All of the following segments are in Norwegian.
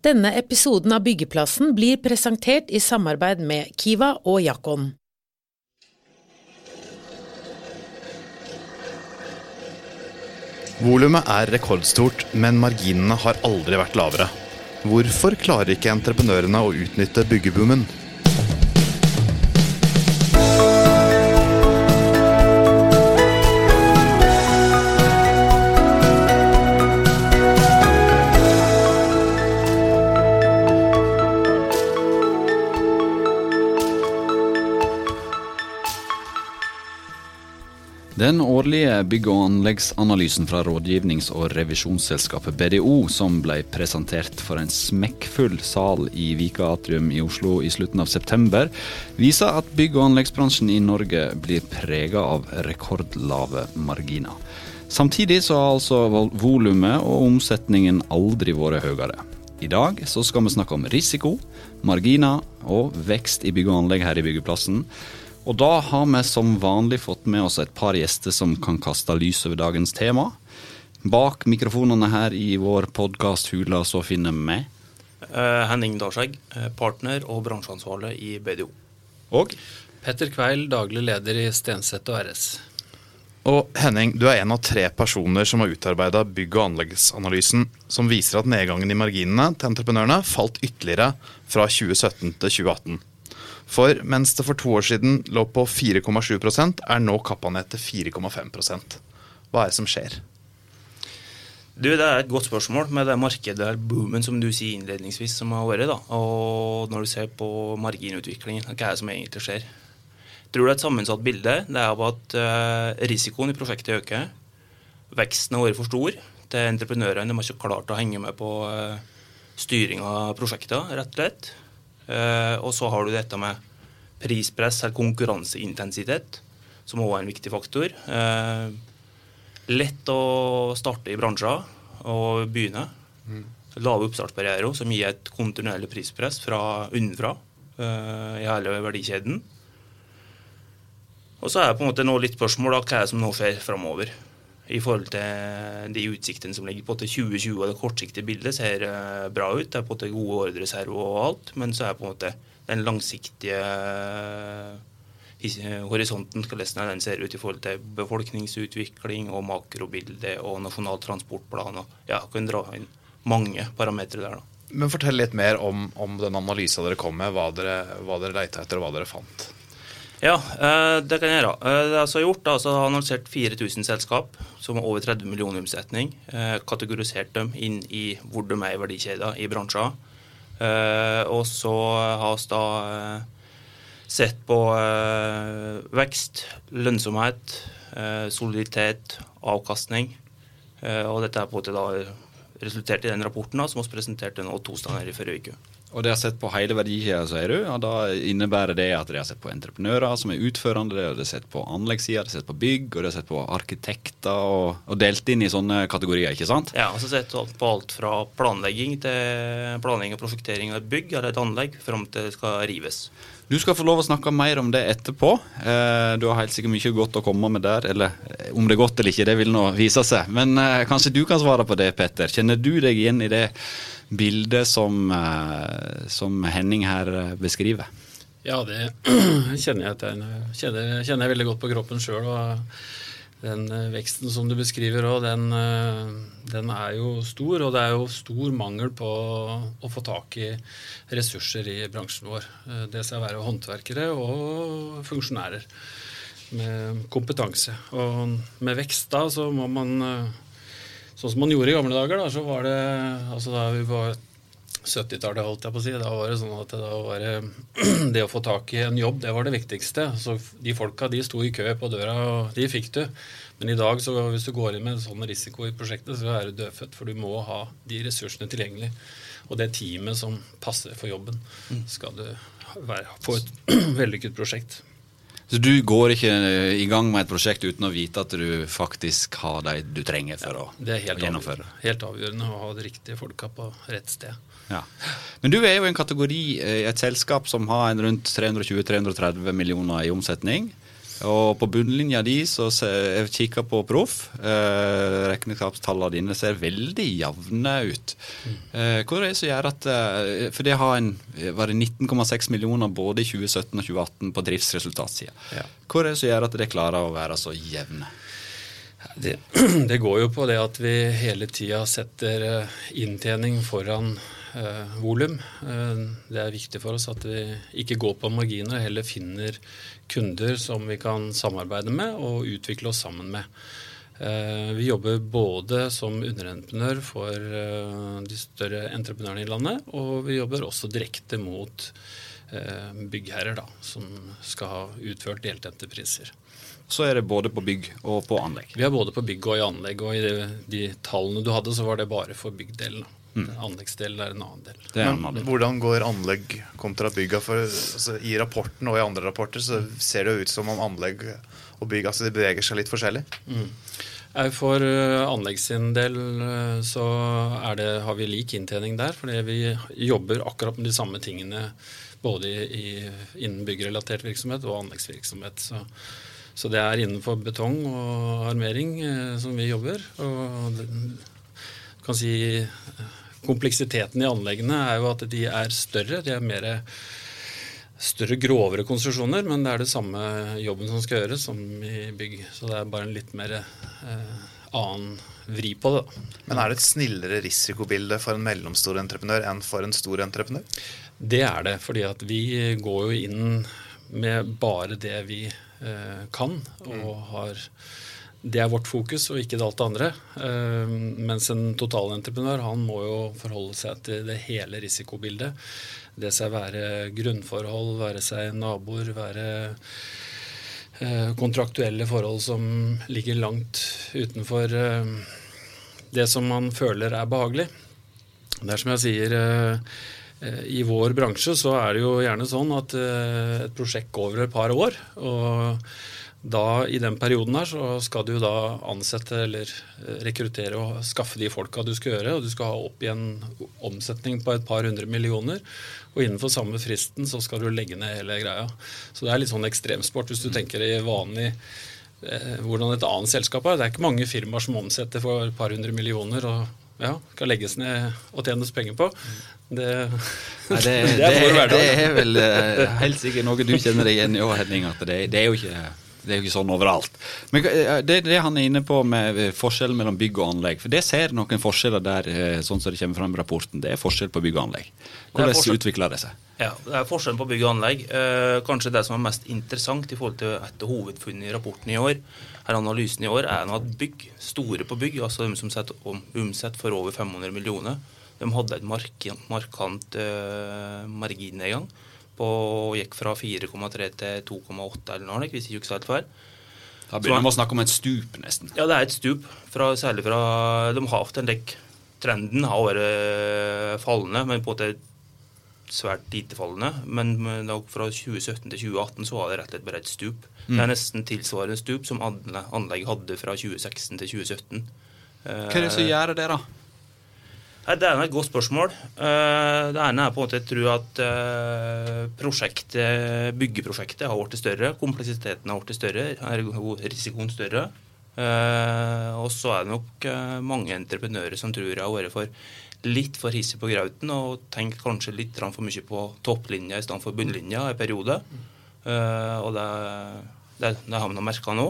Denne episoden av Byggeplassen blir presentert i samarbeid med Kiva og Jakon. Volumet er rekordstort, men marginene har aldri vært lavere. Hvorfor klarer ikke entreprenørene å utnytte byggeboomen? Den årlige bygg- og anleggsanalysen fra rådgivnings- og revisjonsselskapet BDO, som ble presentert for en smekkfull sal i Vika Atrium i Oslo i slutten av september, viser at bygg- og anleggsbransjen i Norge blir prega av rekordlave marginer. Samtidig så har altså volumet og omsetningen aldri vært høyere. I dag så skal vi snakke om risiko, marginer og vekst i bygg og anlegg her i byggeplassen. Og da har vi som vanlig fått med oss et par gjester som kan kaste lys over dagens tema. Bak mikrofonene her i vår podkast Hula så finner vi Uh, Henning Dalskjegg, uh, partner og bransjeansvarlig i BDO. Og Petter Kveil, daglig leder i Stenseth og RS. Og Henning, du er en av tre personer som har utarbeida bygg- og anleggsanalysen, som viser at nedgangen i marginene til entreprenørene falt ytterligere fra 2017 til 2018. For mens det for to år siden lå på 4,7% er nå kappa ned til 4,5 Hva er det som skjer? Du, Det er et godt spørsmål med det markedet, der boomen som du sier innledningsvis, som har vært. da. Og når du ser på marginutviklingen, hva er det som egentlig skjer? Jeg tror det er et sammensatt bilde. Det er av at uh, risikoen i prosjektet øker. Veksten har vært for stor til entreprenørene. De har ikke klart å henge med på uh, styring av prosjektet, rett og slett. Uh, og så har du dette med prispress eller konkurranseintensitet, som også er en viktig faktor. Uh, lett å starte i bransjer og begynne. Mm. Lave oppstartsbarrierer som gir et kontinuerlig prispress fra unnenfra uh, i hele verdikjeden. Og så er det på en måte nå litt spørsmål da, hva er det som nå skjer framover. I forhold til de utsiktene som ligger på til 2020 og det kortsiktige bildet ser uh, bra ut. Det er på en måte gode ordreserver og alt, men så er på en måte den langsiktige horisonten hvordan den ser ut i forhold til befolkningsutvikling og makrobilde og nasjonal transportplan. og ja, kan dra inn mange parametere der. da. Men Fortell litt mer om, om den analysen dere kom med, hva dere, hva dere leita etter og hva dere fant. Ja, det kan jeg gjøre. Det er har gjort, altså har annonsert 4000 selskap som har over 30 millioner i omsetning. Kategorisert dem inn i hvor de er i verdikjeder i bransjer. Og så har vi da sett på eh, vekst, lønnsomhet, eh, soliditet, avkastning. Eh, og dette har resultert i den rapporten da, som vi presenterte nå torsdag i forrige uke. Og de har sett på hele verdikjeden, sier du. og Da innebærer det at de har sett på entreprenører som er utførende, de har sett på anleggssida, de har sett på bygg, og de har sett på arkitekter, og, og, delt inn i sånne kategorier, ikke sant? Ja, og så sett på alt fra planlegging til planlegging og prosjektering av et bygg eller et anlegg, fram til det skal rives. Du skal få lov å snakke mer om det etterpå. Du har helt sikkert mye godt å komme med der. Eller om det er godt eller ikke, det vil nå vise seg. Men kanskje du kan svare på det, Petter. Kjenner du deg igjen i det bildet som, som Henning her beskriver? Ja, det kjenner jeg, til. Kjenner, kjenner jeg veldig godt på kroppen sjøl. Den veksten som du beskriver òg, den, den, er jo stor. Og det er jo stor mangel på å få tak i ressurser i bransjen vår. Det skal være håndverkere og funksjonærer med kompetanse. Og med vekst da så må man Sånn som man gjorde i gamle dager, da, så var det altså da vi var 70-tallet, holdt jeg på å si. Da var det sånn at da var det, det å få tak i en jobb, det var det viktigste. Så de folka de sto i kø på døra, og de fikk du. Men i dag, så hvis du går inn med en sånn risiko i prosjektet, så er du dødfødt. For du må ha de ressursene tilgjengelig. Og det teamet som passer for jobben, skal du være, få et vellykket prosjekt. Så du går ikke i gang med et prosjekt uten å vite at du faktisk har de du trenger for ja, å, det er helt gjennomføre? Avgjørende. Helt avgjørende å ha de riktige folka på rett sted. Ja. Men du er jo en kategori, et selskap som har en rundt 320-330 millioner i omsetning. Og på bunnlinja di, så ser, jeg kikker på Proff, eh, regnskapstallene dine ser veldig jevne ut. Eh, hva er det som gjør at eh, For det har en, var det 19,6 millioner både i 2017 og 2018 på driftsresultatsida. Ja. Hva er det som gjør at det klarer å være så jevne? Det, det går jo på det at vi hele tida setter eh, inntjening foran eh, volum. Eh, det er viktig for oss at vi ikke går på marginer, heller finner kunder som vi kan samarbeide med og utvikle oss sammen med. Eh, vi jobber både som underentreprenør for eh, de større entreprenørene i landet, og vi jobber også direkte mot eh, byggherrer da, som skal ha utført deltentrepriser. Så er det både på bygg og på anlegg. Vi er både på bygg og i anlegg, og i de, de tallene du hadde, så var det bare for byggdelen. Mm. Anleggsdelen er en annen del. Er en hvordan går anlegg kontra bygga? For altså, I rapporten og i andre rapporter så ser det ut som om anlegg og bygg altså, de beveger seg litt forskjellig. Mm. For uh, anlegg sin del uh, så er det, har vi lik inntjening der, fordi vi jobber akkurat med de samme tingene både i, i, innen byggrelatert virksomhet og anleggsvirksomhet. Så, så det er innenfor betong og armering uh, som vi jobber. Og det, du kan si kompleksiteten i anleggene er jo at de er større. De er mer større, grovere konstruksjoner, men det er det samme jobben som skal gjøres som i bygg. Så det er bare en litt mer eh, annen vri på det. da. Men er det et snillere risikobilde for en mellomstor entreprenør enn for en stor entreprenør? Det er det, fordi at vi går jo inn med bare det vi eh, kan, og har det er vårt fokus, og ikke det alt det andre. Eh, mens en totalentreprenør han må jo forholde seg til det hele risikobildet. Det seg være grunnforhold, være seg naboer, være eh, kontraktuelle forhold som ligger langt utenfor eh, det som man føler er behagelig. Det er som jeg sier I vår bransje så er det jo gjerne sånn at et prosjekt går over et par år. og da, I den perioden her så skal du da ansette eller eh, rekruttere og skaffe de folka du skal gjøre. og Du skal ha opp igjen omsetning på et par hundre millioner. Og innenfor samme fristen så skal du legge ned hele greia. Så det er litt sånn ekstremsport hvis du tenker i vanlig eh, hvordan et annet selskap er. Det er ikke mange firmaer som omsetter for et par hundre millioner og ja, skal legges ned og tjenes penger på. Det, Nei, det, det er vår det, er vel eh, helt sikkert noe du kjenner deg igjen i òg, Henning. At det, det er jo ikke det er jo ikke sånn overalt. Men eh, det, det han er inne på med eh, forskjellen mellom bygg og anlegg, for det ser noen forskjeller der, eh, sånn som det kommer fram i rapporten. Det er forskjell på bygg og anlegg. Hvordan utvikler det seg? Ja, det er forskjellen på bygg og anlegg. Kanskje det som er mest interessant i forhold til et av hovedfunnene i rapporten i år, her analysen i år, er at bygg, store på bygg, altså de som setter omsett for over 500 millioner, de hadde et markant, markant eh, marginnedgang og gikk fra 4,3 til 2,8 eller noe, hvis jeg ikke husker helt feil. Da begynner man å snakke om et stup, nesten. Ja, det er et stup, fra, særlig fra De har hatt en dekk. Trenden har vært eh, fallende, men på en måte svært lite fallende. Men fra 2017 til 2018 så var det rett og slett bare et stup. Det er nesten tilsvarende stup som anlegget anlegg hadde fra 2016 til 2017. Hva er det som gjør det, da? Det er et godt spørsmål. Eh, Det ene er på en måte jeg tror at eh, prosjektet, byggeprosjektet har blitt større. Kompleksiteten har blitt større, risikoen større. Eh, Og så er det nok eh, mange entreprenører som tror jeg har vært for litt for hissig på grauten og tenkt kanskje litt for mye på topplinja i stedet for bunnlinja i perioder. Eh, Og det, det, det har nå merka nå.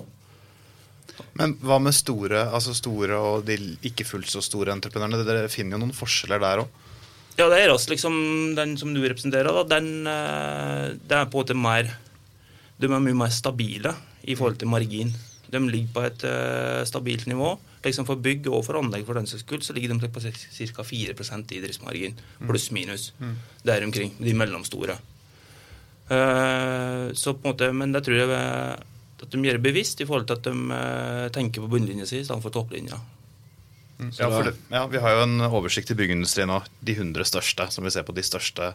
Men hva med store, altså store og de ikke fullt så store entreprenørene? Dere finner jo noen forskjeller der òg. Ja, det er altså liksom den som du representerer, da. Den, eh, det er på en måte mer De er mye mer stabile i forhold til margin. De ligger på et uh, stabilt nivå. Liksom For bygg og for anlegg for den saks skyld så ligger de på ca. 4% i driftsmargin. Pluss minus. Der omkring. De mellomstore. Uh, så på en måte, Men det tror jeg at de gjør det bevisst i forhold til at de eh, tenker på bunnlinja si istedenfor topplinja. Ja, for det, ja, vi har jo en oversikt i byggeindustrien nå. De 100 største, som vi ser på de største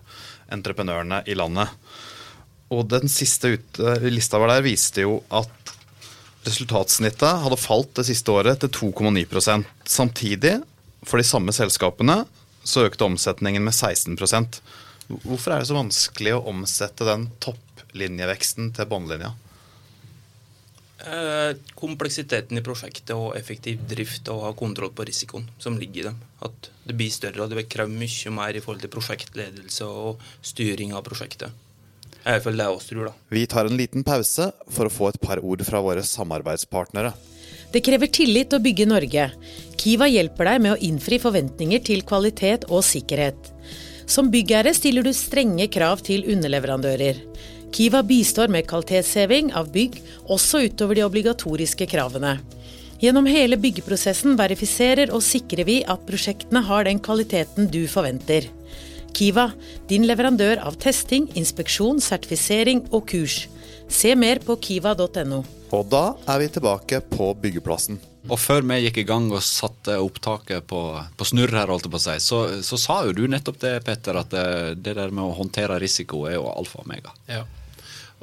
entreprenørene i landet. Og den siste ut, lista var der, viste jo at resultatsnittet hadde falt det siste året til 2,9% Samtidig, for de samme selskapene, så økte omsetningen med 16% Hvorfor er det så vanskelig å omsette den topplinjeveksten til båndlinja? Eh, kompleksiteten i prosjektet og effektiv drift og ha kontroll på risikoen som ligger i dem. At det blir større og det vil kreve mye mer i forhold til prosjektledelse og styring av prosjektet. Jeg føler det også tror, da. Vi tar en liten pause for å få et par ord fra våre samarbeidspartnere. Det krever tillit å bygge Norge. Kiva hjelper deg med å innfri forventninger til kvalitet og sikkerhet. Som byggherre stiller du strenge krav til underleverandører. Kiva bistår med kvalitetsheving av bygg, også utover de obligatoriske kravene. Gjennom hele byggeprosessen verifiserer og sikrer vi at prosjektene har den kvaliteten du forventer. Kiva, din leverandør av testing, inspeksjon, sertifisering og kurs. Se mer på kiva.no. Og da er vi tilbake på byggeplassen. Og før vi gikk i gang og satte opptaket på, på snurr her, holdt jeg på å si, så, så, sa jo du nettopp det, Petter, at det, det der med å håndtere risiko er jo alfa og omega. Ja.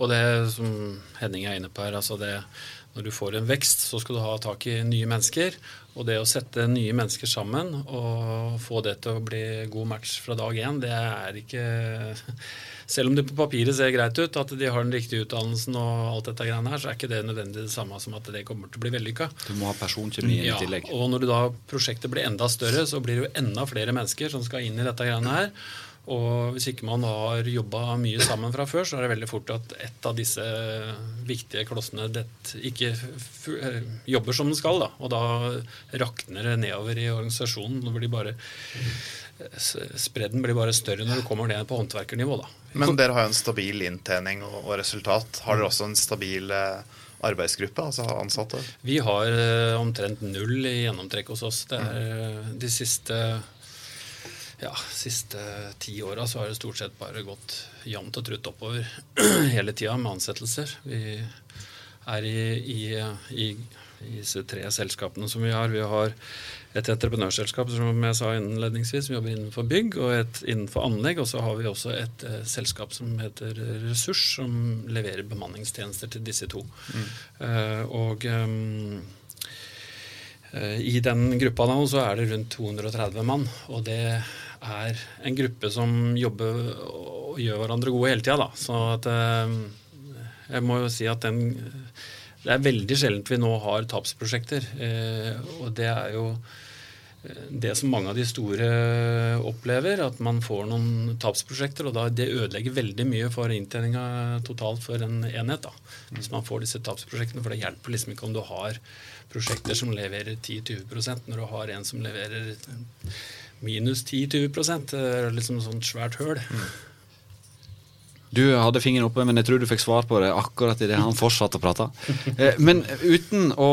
Og det som Henning er inne på her, altså det når du får en vekst, så skal du ha tak i nye mennesker. Og det å sette nye mennesker sammen og få det til å bli god match fra dag én, det er ikke Selv om det på papiret ser greit ut, at de har den riktige utdannelsen og alt dette greiene her, så er ikke det nødvendig det samme som at det kommer til å bli vellykka. Du må ha personkjemien ja, i tillegg. Og når du da prosjektet blir enda større, så blir det jo enda flere mennesker som skal inn i dette greiene her. Og hvis ikke man har jobba mye sammen fra før, så er det veldig fort at et av disse viktige klossene ikke eh, jobber som den skal. Da. Og da rakner det nedover i organisasjonen. Det blir bare, spredden blir bare større når du kommer ned på håndverkernivå. Da. Men dere har jo en stabil inntjening og, og resultat. Har dere også en stabil eh, arbeidsgruppe, altså ansatte? Vi har eh, omtrent null i gjennomtrekk hos oss. Det er de siste ja, siste ti åra så har det stort sett bare gått jevnt og trutt oppover hele tida med ansettelser. Vi er i, i, i, i, disse tre selskapene som vi har. Vi har et entreprenørselskap som jeg sa innledningsvis, som jobber innenfor bygg, og et innenfor anlegg. Og så har vi også et uh, selskap som heter Ressurs, som leverer bemanningstjenester til disse to. Mm. Uh, og um, i den gruppa nå så er det rundt 230 mann, og det er en gruppe som jobber og gjør hverandre gode hele tida. Så eh, jeg må jo si at den Det er veldig sjeldent vi nå har tapsprosjekter. Eh, og det er jo det som mange av de store opplever, at man får noen tapsprosjekter. Og da det ødelegger veldig mye for inntjeninga totalt for en enhet. da, Hvis man får disse tapsprosjektene. For det hjelper liksom ikke om du har prosjekter som leverer 10-20% når du har en som leverer minus 10-20% Det er liksom sånt svært høl. Mm. Du hadde fingeren oppe, men jeg tror du fikk svar på det akkurat idet han fortsatte å prate. Eh, men uten å,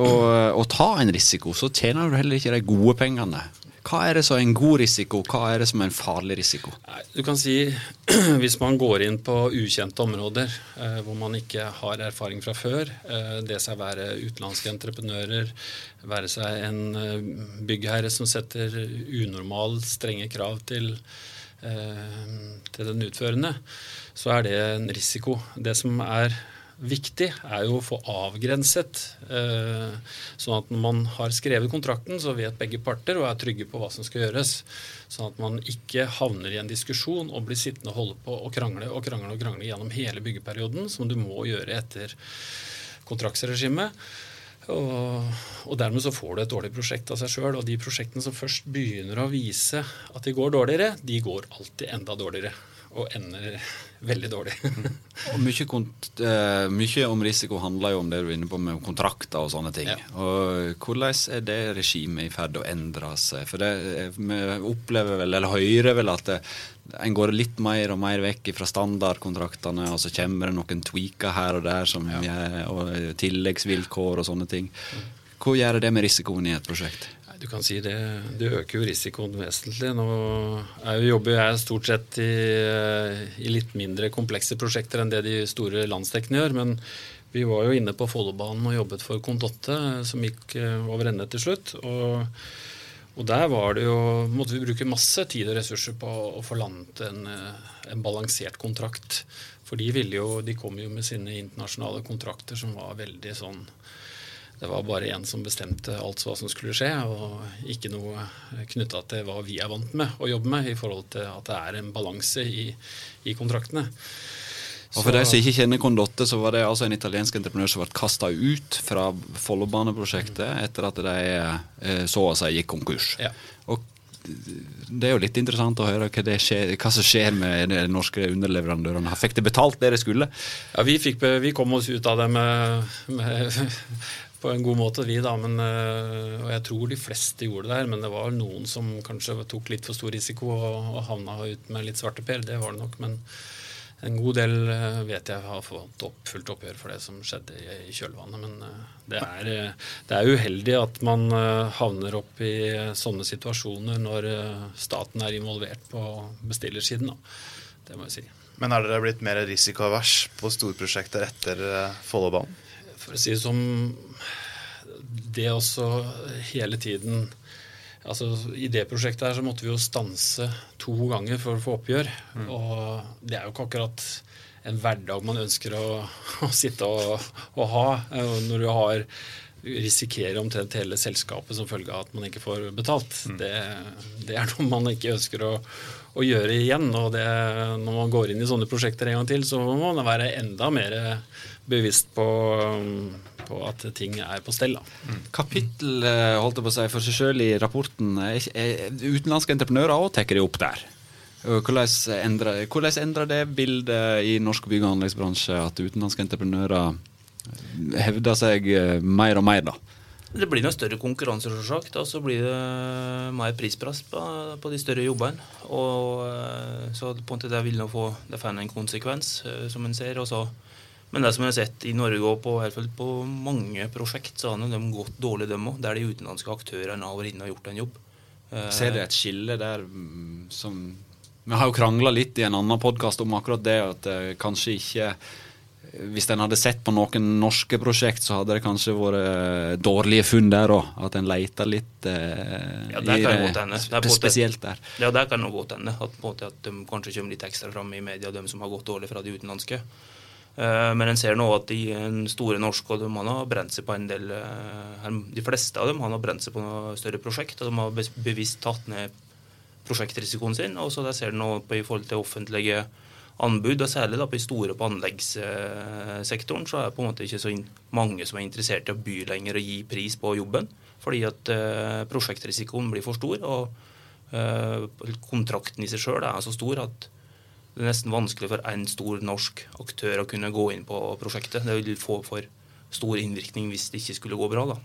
å, å, ta en risiko, så tjener du heller ikke de gode pengene. Hva er det som er en god risiko, hva er det som er en farlig risiko? Du kan si Hvis man går inn på ukjente områder eh, hvor man ikke har erfaring fra før, eh, det seg være utenlandske entreprenører, være seg en byggherre som setter unormalt strenge krav til, til den utførende, så er det en risiko. Det som er viktig, er jo å få avgrenset. Eh, sånn at når man har skrevet kontrakten, så vet begge parter og er trygge på hva som skal gjøres. Sånn at man ikke havner i en diskusjon og blir sittende og holde på og krangle og krangle og krangle gjennom hele byggeperioden, som du må gjøre etter kontraktsregimet. Og, og, dermed så får du et dårlig prosjekt av seg sjøl. Og de prosjektene som først begynner å vise at de går dårligere, de går alltid enda dårligere og ender veldig dårlig. og mye, uh, mye, om risiko handler jo om det du er inne på med kontrakter og sånne ting. Ja. Og Hvordan er det regimet i ferd å endre seg? For det, eh, vi opplever vel, eller hører vel at det, en går litt mer og mer vekk fra standardkontraktene, og så kommer det noen tweaker her og der, som, ja. og tilleggsvilkår og sånne ting. Hva gjør det med risikoen i et prosjekt? Du kan si det, det øker jo risikoen vesentlig. Nå jo jobber jeg stort sett i, i, litt mindre komplekse prosjekter enn det de store landsdekkende gjør. Men vi var jo inne på Follobanen og jobbet for Condotte, som gikk eh, over ende til slutt. Og, og, der jo, måtte vi bruke masse tid og ressurser på å få landet en, eh, en balansert kontrakt. For de, jo, de kom jo med sine internasjonale kontrakter som var veldig sånn det var bare én som bestemte alt hva som skulle skje, og ikke noe knytta til hva vi er vant med å jobbe med, i forhold til at det er en balanse i, i kontraktene. Og For de som ikke kjenner Condotte, så var det altså en italiensk entreprenør som ble kasta ut fra Follobaneprosjektet etter at de eh, så å si gikk konkurs. Ja. Og det er jo litt interessant å høre hva, skjer, hva som skjer med de norske underleverandørene. Fikk de betalt det de skulle? Ja, vi, fikk, vi kom oss ut av det med, med på en god måte, vi, da. Men, og jeg tror de fleste gjorde det her, men det var noen som kanskje tok litt for stor risiko og, og havna ut med litt svarteper. Det var det nok. men en god del eh, vet jeg har fått opp, fullt oppgjør for det som skjedde i, kjølvannet. Men eh, det er, eh, det er, uheldig at man havner opp i sånne situasjoner når staten er involvert på bestillersiden. Da. Det må jeg si. Men er dere blitt mer risikoavers på storprosjekter etter Follobanen? For å si det som Det også hele tiden altså, I det prosjektet her så måtte vi jo stanse to ganger for å få oppgjør. Mm. Og det er jo ikke akkurat en hverdag man ønsker å, å sitte og, og, ha eh, når du har risikerer omtrent hele selskapet som følge av at man ikke får betalt. Mm. Det, det, er noe man ikke ønsker å, å gjøre igjen. og det, Når man går inn i sånne prosjekter en gang til, så må man være enda mer bevisst på på at ting er på stell. Mm. Kapittel eh, holdt jeg på å si, for seg sjøl i rapporten. Utenlandske entreprenører òg tar det opp der. Hvordan endrer, hvordan endrer, det bildet i norsk bygg- og anleggsbransje at utenlandske entreprenører hevder seg eh, mer og mer? da? Det blir noe større konkurranse, selvsagt. Og så blir det mer prispress på, på, de større jobbene. Og eh, så på en måte det vil nå få det får en konsekvens, som en ser. og så men det som jeg har sett i Norge og på, på mange prosjekt, så har de gått dårlig, dem òg. Der de utenlandske aktørene har vært inne og gjort en jobb. Eh, Ser du et skille der mm, som Vi har jo krangla litt i en annen podkast om akkurat det, at uh, kanskje ikke hvis en hadde sett på noen norske prosjekt, så hadde det kanskje vært eh, dårlige funn der òg. At en leter litt eh, ja, der kan det, det spesielt der. Ja, der kan det godt hende. At, at, de kanskje kommer litt ekstra fram i media, de som har gått dårlig fra de utenlandske. Eh, men en ser nå at de store norske de har brent seg på en del eh, De fleste av dem har brent seg på noe større prosjekt, og de har bevisst tatt ned prosjektrisikoen sin. Og så der ser nå på i forhold til offentlige anbud, og særlig da på de store på anleggssektoren, så er det på en måte ikke så mange som er interessert i å by lenger og gi pris på jobben. Fordi at uh, prosjektrisikoen blir for stor, og kontrakten i seg sjøl er så stor at det er nesten vanskelig for en stor norsk aktør å kunne gå inn på prosjektet. Det vil få for stor innvirkning hvis det ikke skulle gå bra. da.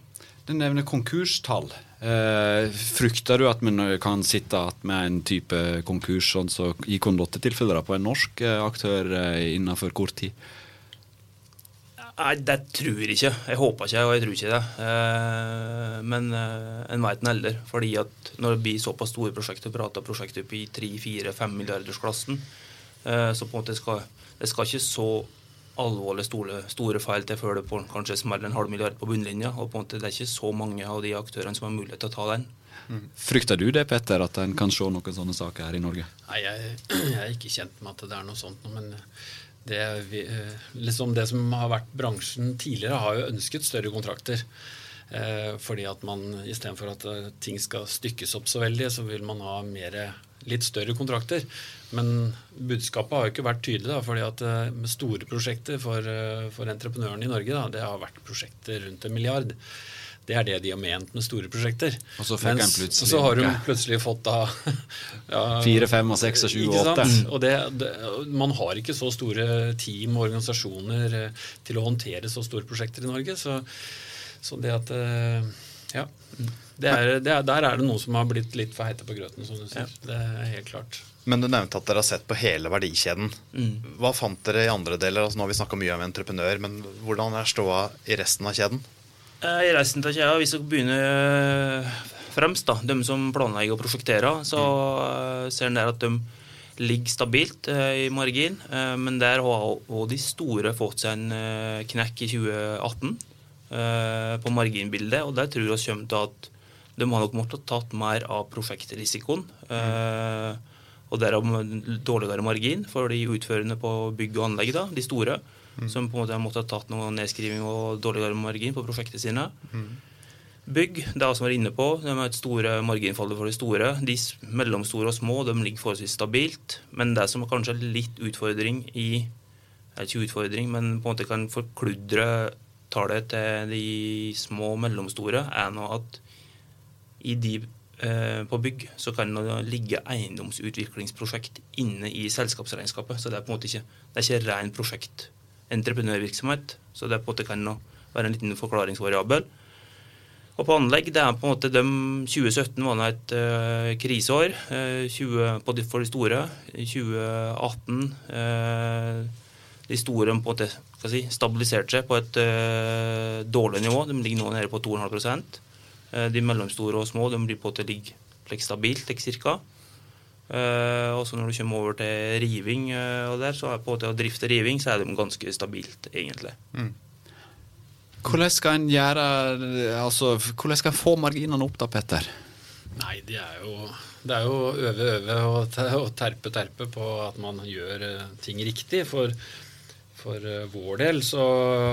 Du nevner konkurstall. Eh, frykter du at vi kan sitte med en type konkurs sånn som så i Condotte-tilfeller på en norsk eh, aktør eh, innenfor kort tid? Nei, det tror jeg ikke. Jeg håper ikke, og jeg tror ikke det. Eh, men eh, en vet en heller. fordi at når det blir såpass store prosjekter, prater prosjekter opp i 3-4-5 milliardersklassen, så på en måte skal, det skal ikke så alvorlig store, store feil til før det på, kanskje smeller en halv milliard på bunnlinja. og på en måte Det er ikke så mange av de aktørene som har mulighet til å ta den. Mm. Frykter du det, Petter, at en kan se noen sånne saker her i Norge? Nei, jeg, jeg er ikke kjent med at det er noe sånt. Men det, liksom det som har vært bransjen tidligere, har jo ønsket større kontrakter. Eh, fordi at man istedenfor at eh, ting skal stykkes opp så veldig, så vil man ha mer, litt større kontrakter. Men budskapet har jo ikke vært tydelig. Da, fordi at eh, med store prosjekter for, eh, for entreprenørene i Norge, da, det har vært prosjekter rundt en milliard. Det er det de har ment med store prosjekter. Og så, Mens, og så har hun plutselig fått da Fire, fem, og seks, og sju, og åtte. Man har ikke så store team og organisasjoner eh, til å håndtere så store prosjekter i Norge. Så, så det at Ja. Er, er, der er det noe som har blitt litt for heite på grøten, som du sier. Ja. Det er helt klart. Men du nevnte at dere har sett på hele verdikjeden. Mm. Hva fant dere i andre deler? Altså, nå har vi snakka mye om entreprenør, men hvordan er ståa i resten av kjeden? Eh, I resten av kjeden, Hvis dere begynner eh, fremst, da, de som planlegger og prosjekterer, så mm. ser en der at de ligger stabilt i margin. Men der har også de store fått seg en knekk i 2018 på marginbildet. Og der tror vi kommer til at de har nok måttet tatt mer av prosjektrisikoen. Mm. Og derav dårligere margin for de utførende på bygg og anlegg, da, de store. Mm. Som på en måte har måttet tatt noe nedskriving og dårligere margin på prosjektene sine. Mm. Bygg, det er som er inne på, de har et store marginfall for de store. De mellomstore og små de ligger forholdsvis stabilt. Men det som er kanskje litt utfordring i er ikke utfordring, men på en måte kan forkludre tallet til de små og mellomstore, er nå at i de eh, på bygg så kan det ligge eiendomsutviklingsprosjekt inne i selskapsregnskapet. Så det er på en måte ikke, det er ikke ren prosjekt entreprenørvirksomhet. Så det på en måte kan være en liten forklaringsvariabel. Og på anlegg, det er på en måte de 2017 var det et uh, kriseår uh, 20, de, for de store. 2018 uh, De store på en måte si, stabilisert seg på et dårlig nivå. De ligger nå nede på 2,5 uh, De mellomstore og små de blir på en måte ligger stabilt, ca. Uh, og så når du kommer over til riving uh, og der, så er på måte å drifte riving, så er de ganske stabilt, egentlig. Mm. Hvordan skal en gjøre altså, Hvordan skal en få marginene opp da, Petter? Nei, det er jo, det er jo øve, øve og, terpe, terpe på at man gjør uh, ting riktig. For, for vår del så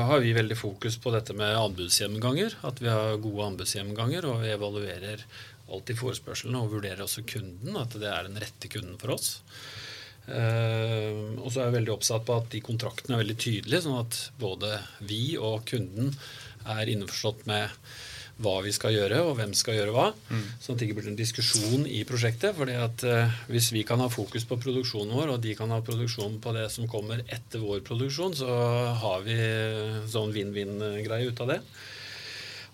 har vi veldig fokus på dette med anbudsgjennomganger. At vi har gode anbudsgjennomganger, og vi evaluerer alltid forespørselen og vurderer også kunden, at det er den rette kunden for oss. Uh, og så er jeg veldig oppsatt på at de kontraktene er veldig tydelige, sånn at både vi og kunden er innforstått med hva vi skal gjøre, og hvem skal gjøre hva. Mm. Sånn at det ikke blir en diskusjon i prosjektet. fordi at eh, Hvis vi kan ha fokus på produksjonen vår, og de kan ha produksjon på det som kommer etter vår produksjon, så har vi sånn vinn-vinn-greie ut av det.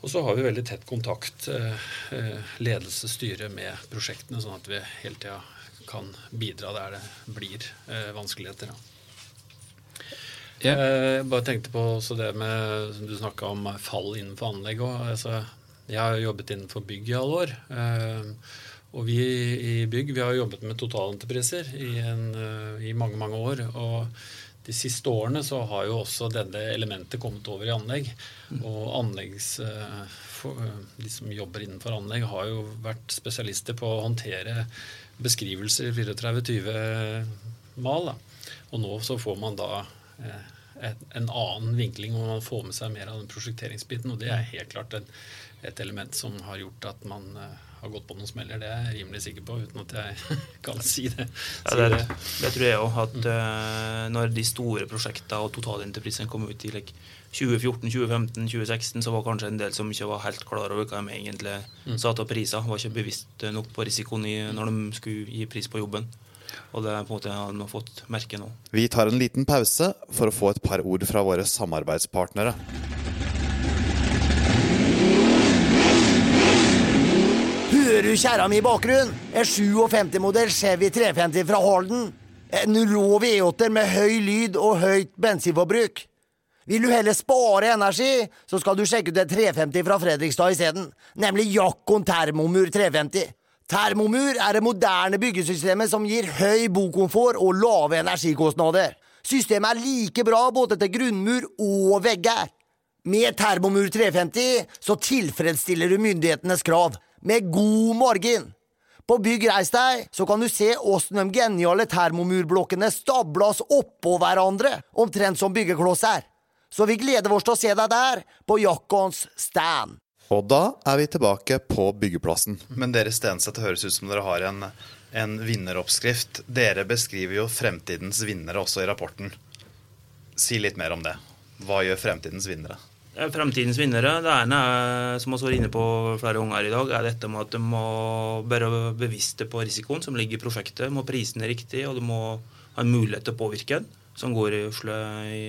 Og så har vi veldig tett kontakt, eh, eh, ledelse, styre, med prosjektene, sånn at vi hele tida kan bidra der det blir eh, vanskeligheter. Yeah. Jeg bare tenkte på det med Du snakka om fall innenfor anlegg òg. Altså, jeg har jobbet innenfor bygg i alle år. Og vi i bygg vi har jobbet med totalentrepriser i, en, i mange, mange år. og de siste årene så har jo også denne elementet kommet over i anlegg. Og anleggs, eh, eh, de som jobber innenfor anlegg, har jo vært spesialister på å håndtere beskrivelser 34-20 mal. Da. Og nå så får man da eh, en annen vinkling, og man får med seg mer av den prosjekteringsbiten. Og det er helt klart et, et element som har gjort at man har gått på noen smeller. Det er jeg rimelig sikker på, uten at jeg kan si det. Ja, det, det, tror jeg òg. At mm. når de store prosjektene og totalenterprisen kom ut i like, 2014, 2015, 2016, så var kanskje en del som ikke var helt klar over hva de egentlig mm. satte av priser. Var ikke bevisst nok på risikoen i, når de skulle gi pris på jobben. Og det er på en måte de har fått merke nå. Vi tar en liten pause for å få et par ord fra våre samarbeidspartnere. Hører du kjerra mi i bakgrunnen? En 57-modell Chevy 350 fra Halden. En rå V8-er med høy lyd og høyt bensinforbruk. Vil du heller spare energi, så skal du sjekke ut en 350 fra Fredrikstad isteden, nemlig Jakkon Termomur 350. Termomur er det moderne byggesystemet som gir høy bokomfort og lave energikostnader. Systemet er like bra både til grunnmur og vegger. Med Termomur 350 så tilfredsstiller du myndighetenes krav med god margin. På Bygg Reis deg så kan du se åssen de geniale termomurblokkene stablas oppå hverandre, omtrent som byggeklosser. Så vi gleder oss til å se deg der, på Jakkons stand. Og da er vi tilbake på byggeplassen. Men dere Stenseth, høres ut som dere har en, en vinneroppskrift. Dere beskriver jo fremtidens vinnere også i rapporten. Si litt mer om det. Hva gjør fremtidens vinnere? Fremtidens vinnere det ene er, som vi har vært inne på flere ganger i dag, er dette med at de må være bevisste på risikoen som ligger i prosjektet. Må prisene riktig, og du må ha en mulighet til å påvirke den, som går i, i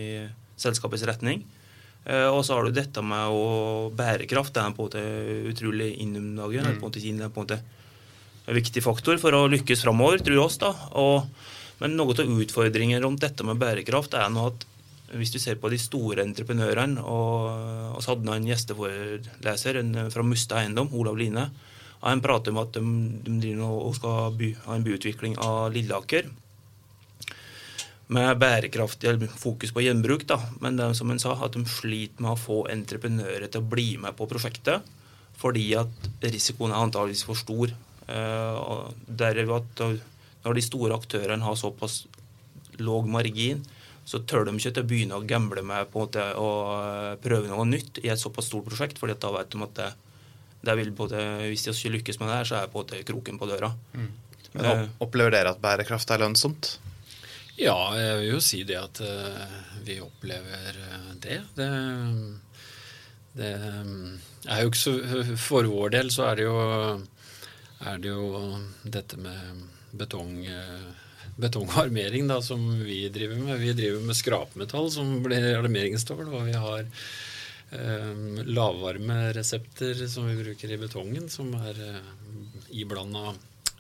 selskapets retning. Eh, og så har du dette med å bærekraft. Det er på en måte utrolig inn om dagen. Mm. Det er på en måte en viktig faktor for å lykkes framover, tror oss. da. Og, men noe av utfordringen rundt dette med bærekraft er nå at hvis du ser på de store entreprenørene og Vi hadde en gjesteforeleser fra Musta Eiendom, Olav Line. Han prater om at de, de skal by, ha en byutvikling av Lilleaker med bærekraftig fokus på gjenbruk. Da. Men det er som han sa, at de sliter med å få entreprenører til å bli med på prosjektet fordi at risikoen er antageligvis for stor. Uh, at når de store aktørene har såpass låg margin, så tør de ikke til å begynne å gamble med på måte, å eh, prøve noe nytt i et såpass stort prosjekt, fordi da vet de at det, det vil både, hvis de ikke lykkes med det her, så er på en måte kroken på døra. Mm. Men Opplever dere at bærekraft er lønnsomt? Ja, jeg vil jo si det at uh, vi opplever uh, det. det. det. er jo ikke så For vår del så er det jo, er det jo dette med betong, uh, betongarmering da, som vi driver med. Vi driver med skrapmetall, som blir armeringsstål, og vi har eh, lavvarmeresepter som vi bruker i betongen, som er eh, iblanda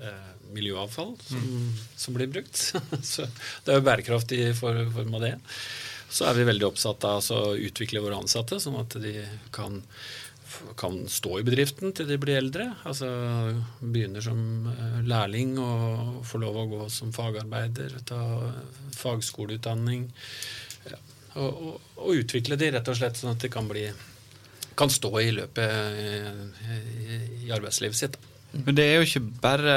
eh, miljøavfall som, mm. som, blir brukt. så det er jo bærekraftig i form av det. Så er vi veldig opptatt av å utvikle våre ansatte, sånn at de kan, kan, stå i bedriften til de blir eldre. Altså begynner som eh, lærling og får lov å gå som fagarbeider, ta fagskoleutdanning. Ja, og, og, og, utvikle de rett og slett sånn at de kan, bli, kan stå i løpet i, i, i arbeidslivet sitt. Men det er jo ikke bare,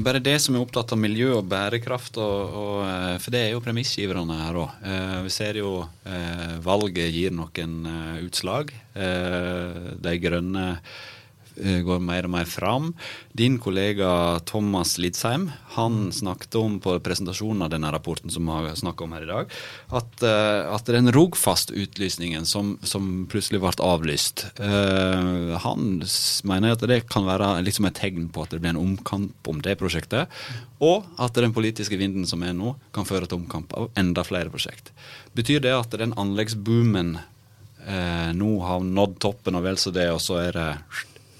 bare, det som er opptatt av miljø og bærekraft, og, og, eh, for det er jo premissgiverne her òg. Eh, vi ser jo eh, valget gir noen utslag. De grønne går mer og mer fram. Din kollega Thomas Lidsheim han snakket om på presentasjonen av denne rapporten som vi har snakket om her i dag, at, uh, at den Rogfast-utlysningen som, som, plutselig ble avlyst, uh, han mener at det kan være liksom et tegn på at det blir en omkamp om det prosjektet, og at den politiske vinden som er nå, kan føre til omkamp av enda flere prosjekt. Betyr det at den anleggsboomen uh, nå har nådd toppen og vel så det, og så er det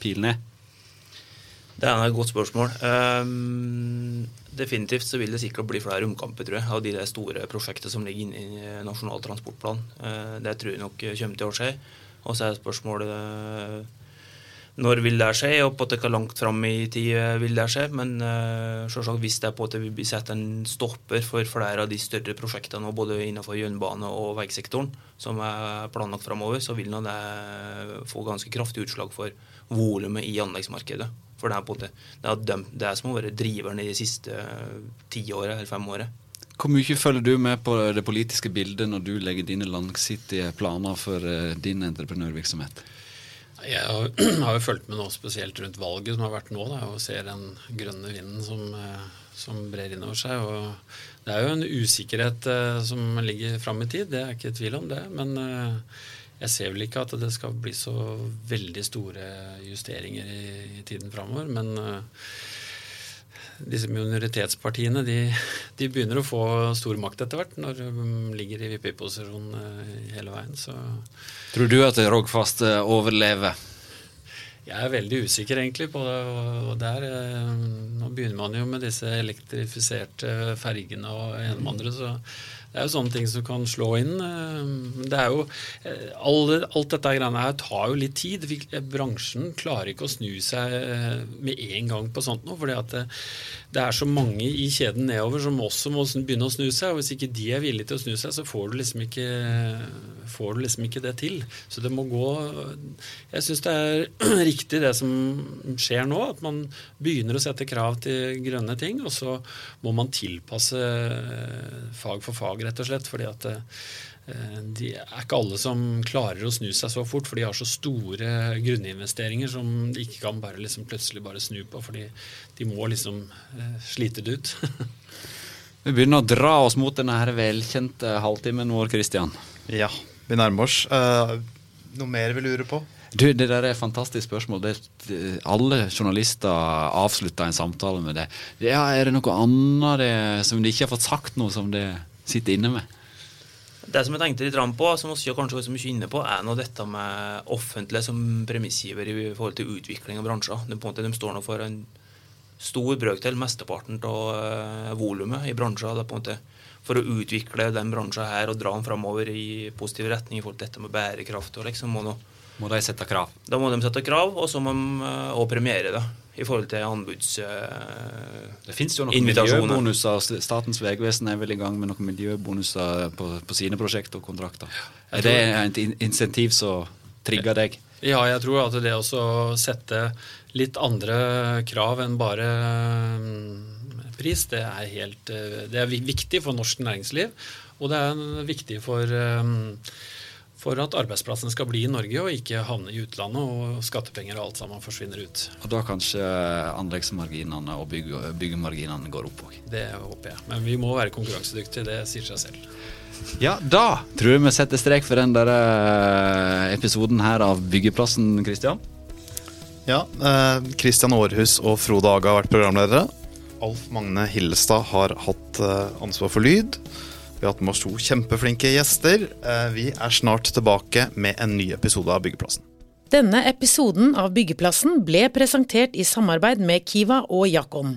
pil ned? Det er et godt spørsmål. Um, definitivt så vil det sikkert bli flere omkamper tror jeg, av de store prosjektene som ligger inne i Nasjonal transportplan. Uh, det tror jeg nok kommer til å skje. Og så er spørsmålet uh, når vil det skje, og på at det hvor langt fram i tid vil det skje. Men uh, selvsagt hvis det er på at det vil bli satt en stopper for flere av de større prosjektene, både innenfor jernbane og veisektoren, som er planlagt framover, så vil det få ganske kraftig utslag for volumet i anleggsmarkedet. For det er, på det, det er dem, det som å være driveren i de siste tiåret ti årene eller fem årene. Hvor mye følger du med på det politiske bildet når du legger dine langsiktige planer for uh, din entreprenørvirksomhet? Jeg har, har, jo fulgt med nå spesielt rundt valget som har vært nå, da, og ser den grønne vinden som, uh, som brer innover seg. og Det er jo en usikkerhet som ligger fram i tid, det er ikke tvil om det. men jeg ser vel ikke at det skal bli så veldig store justeringer i, i tiden framover. Men uh, disse minoritetspartiene de, de, begynner å få stor makt etter hvert, når de ligger i VIP-posisjon uh, hele veien. Så. Tror du at Rogfast uh, overlever? Jeg er veldig usikker egentlig på det. og der, Nå begynner man jo med disse elektrifiserte fergene og en med andre. så det er jo sånne ting som kan slå inn. Eh, det er jo, eh, Alt dette greiene her tar jo litt tid. Bransjen klarer ikke å snu seg eh, med en gang på sånt noe. fordi at det, er så mange i kjeden nedover som også må begynne å snu seg. og Hvis ikke de er villige til å snu seg, så får du liksom ikke, du liksom ikke det til. Så det må gå Jeg syns det er riktig det som skjer nå, at man begynner å sette krav til grønne ting, og så må man tilpasse fag for fag rett og slett. fordi at eh, de er ikke alle som klarer å snu seg så fort, for de har så store grunninvesteringer som de ikke kan bare liksom plutselig bare snu på, fordi de må liksom eh, slite det ut. vi begynner å dra oss mot denne her velkjente halvtimen vår, Christian. Ja, vi nærmer oss. Uh, noe mer vi lurer på? Du, Det der er et fantastisk spørsmål. Det, alle journalister avslutter en samtale med det. Ja, er det noe annet det, som de ikke har fått sagt noe som de sitter inne med? Det som jeg tenkte litt på, som vi kanskje så mye inne på, er nå dette med offentlige som premissgiver i forhold til utvikling av bransjer. De, de står nå for en stor brøkdel, mesteparten av uh, volumet i bransjer. For å utvikle den bransjen her og dra den framover i positiv retning i forhold til dette med bærekraft. og liksom og nå, må de sette krav? Da må de sette krav, og så må de òg premiere det i forhold til anbuds... Uh, det finnes jo noen miljøbonuser. Statens vegvesen er vel i gang med noen miljøbonuser på, på sine prosjekter og kontrakter. Er det et insentiv som trigger deg? Ja, jeg tror at det å sette litt andre krav enn bare mm, pris, det er, helt, eh, det er viktig for norsk næringsliv. Og det er viktig for, mm, for at arbeidsplassene skal bli i Norge og ikke havne i utlandet og skattepenger og alt sammen forsvinner ut. Og da kanskje anleggsmarginene og bygge, byggemarginene går opp òg. Det håper jeg. Men vi må være konkurransedyktige, det sier seg selv. Ja, da tror jeg vi setter strek for den der eh, episoden her av Byggeplassen, Kristian. Ja, eh, Christian Aarhus og Frode Aga har vært programledere. Alf Magne Hillestad har hatt eh, ansvar for lyd. Vi har hatt med oss to kjempeflinke gjester. Eh, vi er snart tilbake med en ny episode av Byggeplassen. Denne episoden av Byggeplassen ble presentert i samarbeid med Kiva og Jackon.